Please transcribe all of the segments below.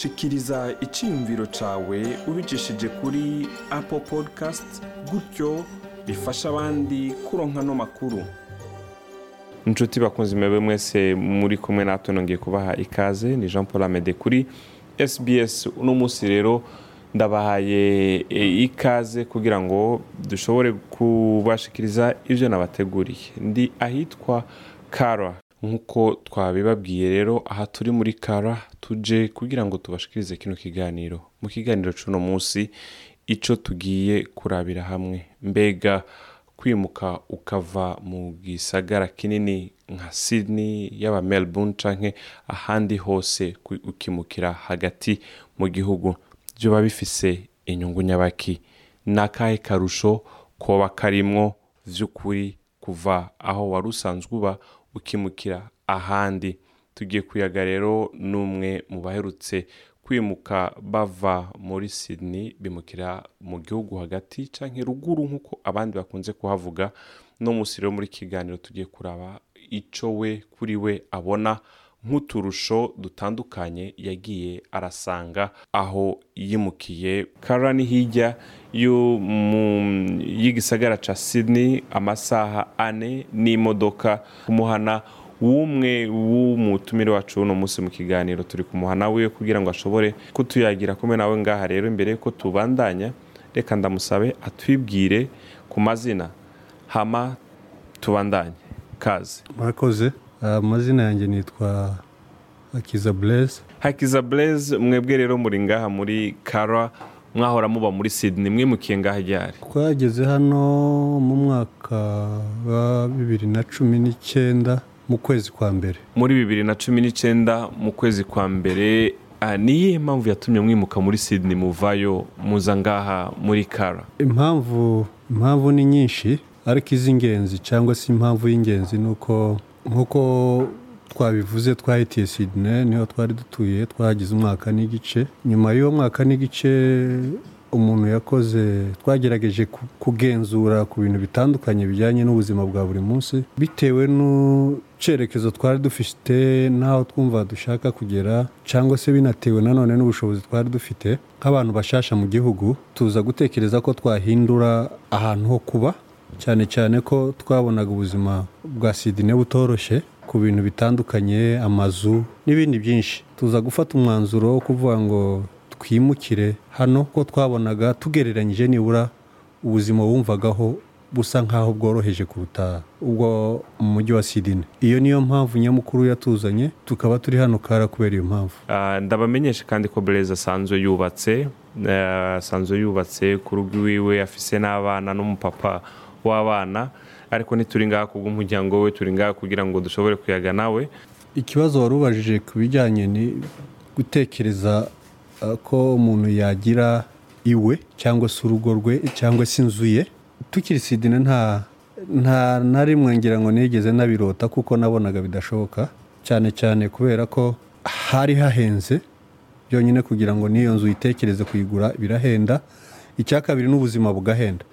shikiriza icyiyumviro cyawe ubicishije kuri apple podcast gutyo bifasha abandi kuronka no makuru. Inshuti bakunze imebe mwese muri kumwe natwe nongeye kubaha ikaze ni jean paul amede kuri sbs uno munsi rero ndabahaye e, ikaze kugira ngo dushobore kubashikiriza ibyo nabateguriye. Ndi ahitwa kara nk'uko twabibabwiye rero aha turi muri kara tuje kugira ngo tubashikirize kino kiganiro. Mu kiganiro cy'uno munsi icyo tugiye kurabira hamwe. Mbega kwimuka ukava mu gisagara kinini nka sydney yaba melbourne canke ahandi hose ukimukira hagati mu gihugu. Byoba bifise inyungu nyabaki. Ni akahe karusho koba karimwo vy'ukuri kuva aho wari usanzwe uba ukimukira ahandi. Tugiye kuyaga rero n'umwe mu baherutse kwimuka bava muri sydney bimukira mu gihugu hagati canke ruguru nk'uko abandi bakunze kuhavuga. No musi rero muri kiganiro tugiye kuraba ico we kuri we abona. Nk'uturusho dutandukanye yagiye arasanga aho yimukiye. Kara ni hirya y'igisagara ca sydney amasaha ane n'imodoka. Kumuhana w'umwe w'umutumire wacu uno munsi mu kiganiro turi kumuhana we kugira ngo ashobore kutuyagira. Kumwe nawe ngaha rero imbere yuko tubandanya reka ndamusabe atwibwire ku mazina. Hama tubandanye. Kaze murakoze. Amazina yanjye nitwa hakiza bureze hakiza bureze mwebwe rero muri ngaha muri kara mwahora muba muri sydney mwimukiye ngaha ryari? Twageze hano mu mwaka wa bibiri na cumi n'icyenda mu kwezi kwa mbere. Muri bibiri na cumi n'icyenda mu kwezi kwa mbere ni iyihe mpamvu yatumye mwimuka muri sydney muvayo muza ngaha muri kara impamvu impamvu ni nyinshi ariko iz'ingenzi cyangwa se impamvu y'ingenzi ni uko nk'uko twabivuze twahitiye sydney ni ho twari dutuye twagize umwaka n'igice. Nyuma y'uwo mwaka n'igice umuntu yakoze twagerageje kugenzura ku bintu bitandukanye bijyanye n'ubuzima bwa buri munsi bitewe n'icyerekezo twari dufite n'aho twumva dushaka kugera cyangwa se binatewe nanone n'ubushobozi twari dufite nk'abantu bashasha mu gihugu tuza gutekereza ko twahindura ahantu ho kuba. Cyane cyane ko twabonaga ubuzima bwa sidine butoroshye ku bintu bitandukanye amazu n'ibindi byinshi. Tuza gufata umwanzuro wo kuvuga ngo twimukire hano ko twabonaga tugereranyije nibura ubuzima wumvagaho busa nk'aho bworoheje kuruta ubwo mu mujyi wa sidine iyo niyo mpamvu nyamukuru yatuzanye tukaba turi hano kara kubera iyo mpamvu. Ndabamenyesha kandi ko bureze asanzwe yubatse asanzwe yubatse ku rugo iwiwe afise n'abana n'umupapa w'abana ariko ntituri ngaha kubw'umuryango we turi ngaha kugira ngo dushobore kuyaga nawe. Ikibazo wari ubajije ku bijyanye ni gutekereza ko umuntu yagira iwe cyangwa se urugo rwe cyangwa se inzu ye. Tukiri sidine nta nta na rimwe ngira ngo nigeze nabirota kuko nabonaga bidashoboka. Cyane cyane kubera ko hari hahenze byonyine kugira ngo n'iyo nzu uyitekereze kuyigura birahenda. Icya kabiri n'ubuzima bugahenda.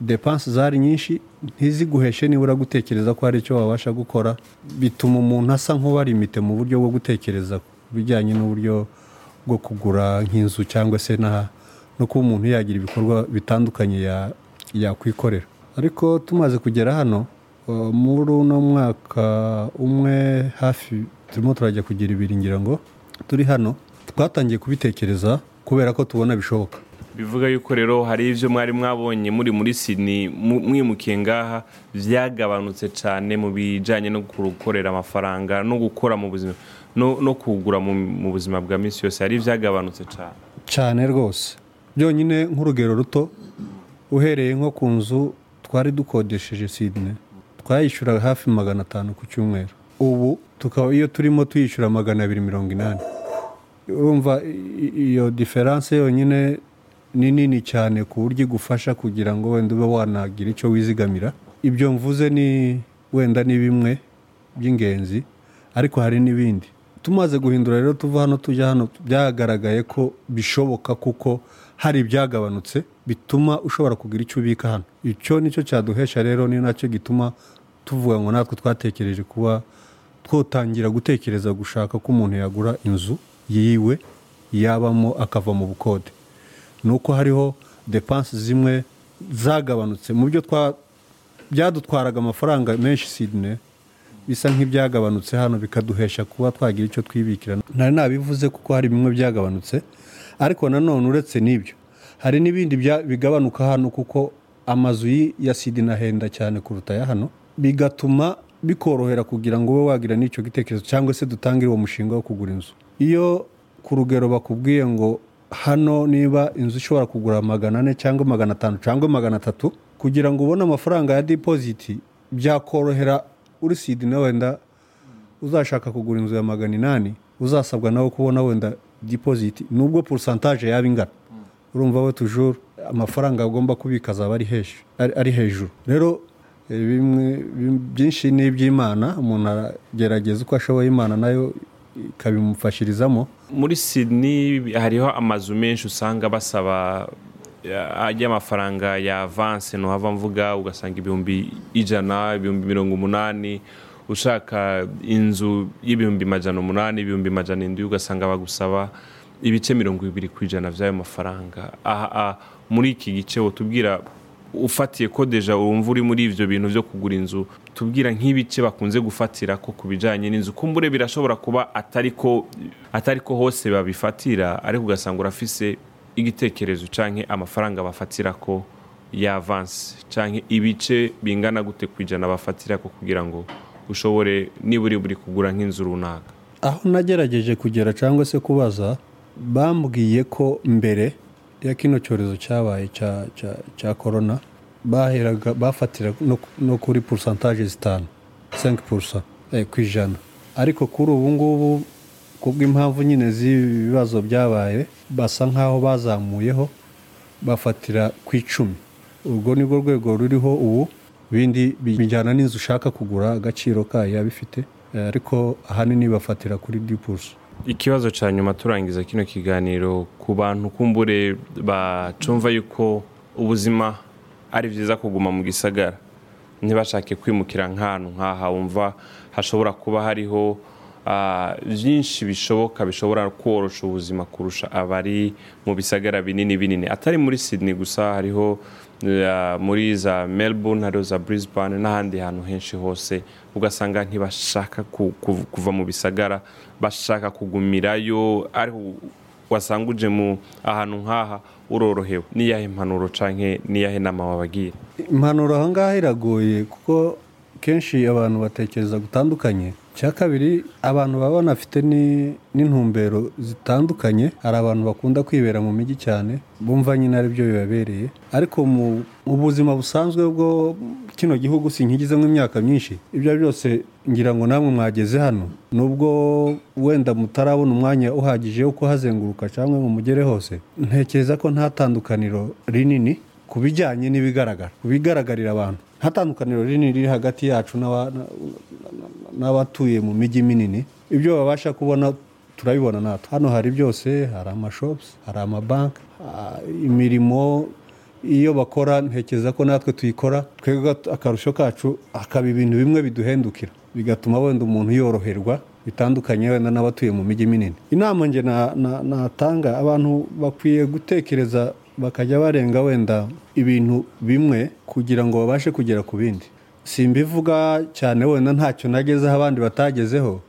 Depanse zari nyinshi ntiziguheshe nibura gutekereza ko hari icyo wabasha gukora. Bituma umuntu asa nk'ubarimite mu buryo bwo gutekereza ku bijyanye n'uburyo bwo kugura nk'inzu cyangwa se no kuba umuntu yagira ibikorwa bitandukanye yakwikorera. Ariko tumaze kugera hano muri uno mwaka umwe hafi turimo turajya kugira ibiri ngira ngo turi hano. Twatangiye kubitekereza kubera ko tubona bishoboka. Bivuga yuko rero hari ibyo mwari mwabonye muri muri sydney mwimukiye ngaha byagabanutse cyane mu bijyanye no gukorera amafaranga no gukora mu buzima no kugura mu buzima bwa minsi yose. Hari ibyagabanutse cyane cyane rwose. Byonyine nk'urugero ruto uhereye nko ku nzu twari dukodesheje sydney twayishyura hafi magana atanu ku cyumweru. Ubu tukaba iyo turimo tuyishyura magana abiri mirongo inani. Urumva iyo diferanse yonyine ni nini cyane ku buryo igufasha kugira ngo wenda ube wanagira icyo wizigamira. Ibyo mvuze ni wenda ni bimwe by'ingenzi ariko hari n'ibindi. Tumaze guhindura rero tuva hano tujya hano byagaragaye ko bishoboka kuko hari ibyagabanutse bituma ushobora kugira icyo ubika hano. Icyo ni cyo cyaduhesha rero ni na cyo gituma tuvuga ngo natwe twatekereje kuba twotangira gutekereza gushaka ko umuntu yagura inzu yiwe yabamo akava mu bukode. Ni uko hariho depanse zimwe zagabanutse. Mu byo twa byadutwaraga amafaranga menshi sidine bisa nk'ibyagabanutse hano bikaduhesha kuba twagira icyo twibikira ntari nabivuze kuko hari bimwe byagabanutse ariko nanone uretse n'ibyo. Hari n'ibindi bigabanuka hano kuko amazu ya sidine ahenda cyane kuruta aya hano. Bigatuma bikorohera kugira ngo ube wagira n'icyo gitekerezo cyangwa se dutangire uwo mushinga wo kugura inzu. Iyo ku rugero bakubwiye ngo hano niba inzu ishobora kugura magana ane cyangwa magana atanu cyangwa magana atatu kugira ngo ubone amafaranga ya dipoziti byakorohera uri sidine wenda uzashaka kugura inzu ya magana inani uzasabwa nawe kubona wenda dipoziti nubwo porosantaje yaba ingana. Urumva we tujuru amafaranga agomba kubika azaba ari hejuru. Rero eh, bimwe bim- byinshi ni iby'imana umuntu aragerageza uko ashoboye imana na yo ikabimufashirizamo. Muri Sydney hariho amazu menshi usanga basaba ya- ajya amafaranga ya avanse ntuhava mvuga ugasanga ibihumbi ijana ibihumbi mirongo umunani ushaka inzu y'ibihumbi majana umunani ibihumbi majana indwi ugasanga bagusaba ibice mirongo ibiri ku ijana by'ayo mafaranga. Aha, muri iki gice utubwira ufatiye ko deja wumva uri muri ibyo bintu byo kugura inzu tubwira nk'ibice bakunze gufatira ko ku bijyanye n'inzu. Kumbure birashobora kuba atari ko atari ko hose babifatira ariko ugasanga urafise igitekerezo cyangwa amafaranga bafatira ko ya avansi cyangwa ibice bingana gute ku ijana bafatira ko kugira ngo ushobore niba uri buri kugura nk'inzu runaka. Aho nagerageje kugera cyangwa se kubaza bambwiye ko mbere ya kino cyorezo cyabaye cya korona baheraga bafatira no, kuri porosantaje zitanu 5 purusa eh, ku ijana. Ariko kuri ubu ngubu kubw'impamvu nyine z'ibi bibazo byabaye basa nk'aho bazamuyeho bafatira ku icumi. Urwo ni rwo rwego ruriho ubu ibindi bijyana n'inzu ushaka kugura agaciro kayo yaba ifite eh, ariko ahanini bafatira kuri dipurusa ikibazo cya nyuma turangiza kino kiganiro ku bantu kumbure bacumva yuko ubuzima ari byiza kuguma mu gisagara. Ntibashake kwimukira nk'ahantu nk'aha wumva hashobora kuba hariho byinshi bishoboka bishobora korosha ubuzima kurusha abari mu bisagara binini binini. Atari muri Sydney gusa hariho muri za Melbourne hariho za Brisbane n'ahandi hantu henshi hose. Ugasanga ntibashaka ku- ku- kuva mu bisagara bashaka kugumirayo wasanga uje mu ahantu nk'aha urorohewe. Niyahe impanuro canke niyahe nama wabagira? Impanuro aha ngaha iragoye kuko kenshi abantu batekereza gutandukanye. Icya kabiri abantu baba banafite ni- n'intumbero zitandukanye. Hari abantu bakunda kwibera mu mijyi cyane bumva nyine ari byo bibabereye. Ariko mu buzima busanzwe bwo kino gihugu sinkigizemo imyaka myinshi. Ibyo byose ngira ngo namwe mwageze hano. Nubwo wenda mutarabona umwanya uhagije wo kuhazenguruka cyangwa ngo mugere hose ntekereza ko nta tandukaniro rinini ku bijyanye n'ibigaragara. Ku bigaragarira abantu. Nta tandukaniro rinini riri hagati yacu n'aba- na- na- n'abatuye mu mijyi minini. Ibyo babasha kubona turabibona natwe. Hano hari byose hari amashopusi hari amabanki ah, imirimo iyo bakora ntekereza ko natwe tuyikora. Twebwe akarusho kacu hakaba ibintu bimwe biduhendukira. Bigatuma wenda umuntu yoroherwa bitandukanye wenda n'abatuye mu mijyi minini. Inama nge na- na- natanga abantu bakwiye gutekereza bakajya barenga wenda ibintu bimwe kugira ngo babashe kugera ku bindi. Simbivuga cyane wenda ntacyo nagezeho abandi batagezeho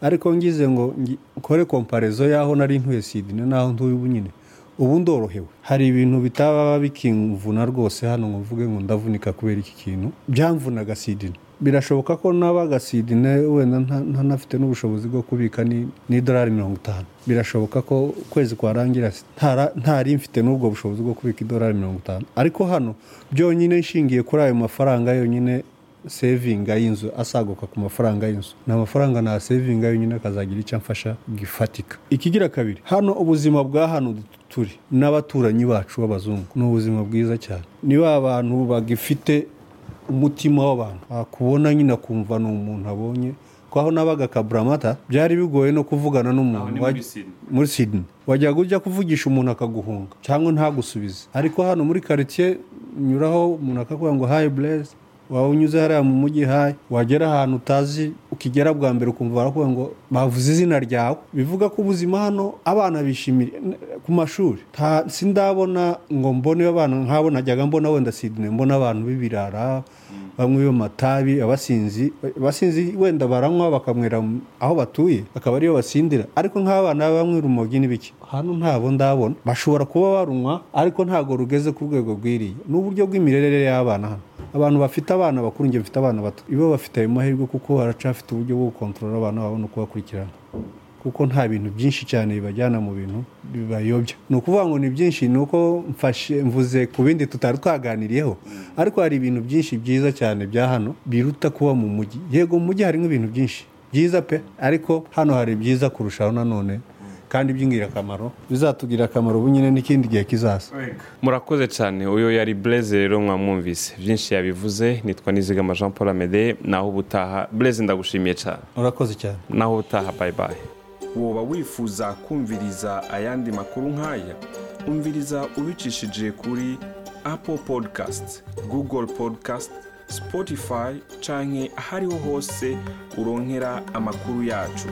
ariko ngize ngo nkore komparezo y'aho nari ntuye sidine n'aho ntuye ubu nyine. Ubu ndorohewe. Hari ibintu bitaba bikimvuna rwose hano ngo mvuge ngo ndavunika kubera iki kintu. Byamvunaga sidine birashoboka ko nabaga sidine wenda nta- ntanafite n'ubushobozi bwo kubika ni- n'idolari mirongo itanu. Birashoboka ko ukwezi kwarangira ntari mfite n'ubwo bushobozi bwo kubika idolari mirongo itanu. Ariko hano byonyine nshingiye kuri ayo mafaranga yonyine sevinga y'inzu asaguka ku mafaranga y'inzu. Ni amafaranga na sevinga yonyine akazagira icyo amfasha gifatika. Ikigira kabiri hano ubuzima bwa hano turi n'abaturanyi bacu b'abazungu. Ni ubuzima bwiza cyane. Niba abantu bagifite umutima w'abantu. Akubona nyine akumva ni umuntu abonye. Ko aho nabaga kaburamata byari bigoye no kuvugana n'umuntu. Muri Sydney. Wajyaga ujya kuvugisha umuntu akaguhunga cyangwa ntagusubize. Ariko hano muri karitsiye unyuraho umuntu akakubwira ngo hayi bureze waba unyuze hariya mu mujyi hayi wagera ahantu utazi ukigera bwa mbere ukumva baravuga ngo bavuze izina ryawe. Bivuga ko ubuzima hano abana bishimira ku mashuri. Sindabona ngo mbone abana nk'abo najyaga mbona wenda sidine mbona abantu b'ibirara bamwe b'amatabi abasinzi abasinzi wenda baranywa bakanywera mu- aho batuye akaba ariyo basindira. Ariko nk'abana bamwe urumogi n'ibiki hano ntabo ndabona bashobora kuba barunywa ariko ntabwo rugeze ku rwego rwiriye n'uburyo bw'imirerere y'abana hano. Abantu bafite abana bakuru njye mfite abana bato. Ibo bafite ayo mahirwe kuko baracafite uburyo bwo gukontorora abana babo no kubakurikirana. Kuko nta bintu byinshi cyane bibajyana mu bintu bibayobya. Ni ukuvuga ngo ni byinshi ni uko mfashe mvuze ku bindi tutari twaganiriyeho. Ariko hari ibintu byinshi byiza cyane bya hano biruta kuba mu mujyi. Yego mu mujyi harimo ibintu byinshi. Byiza pe. Ariko hano hari byiza kurushaho nanone kandi by'ingirakamaro bizatugirira akamaro ubu nyine n'ikindi gihe kizaza. Murakoze cyane uyu yari bureze rero mwamwumvise. Byinshi yabivuze nitwa nizigama jean paul amede naho ubutaha. Bureze ndagushimiye cyane. Urakoze cyane. Naho ubutaha bayi bayi woba wifuza kumviriza ayandi makuru nk'aya umviriza ubicishije kuri apple podcast google podcast spotify canke ahariho hose uronkera amakuru yacu.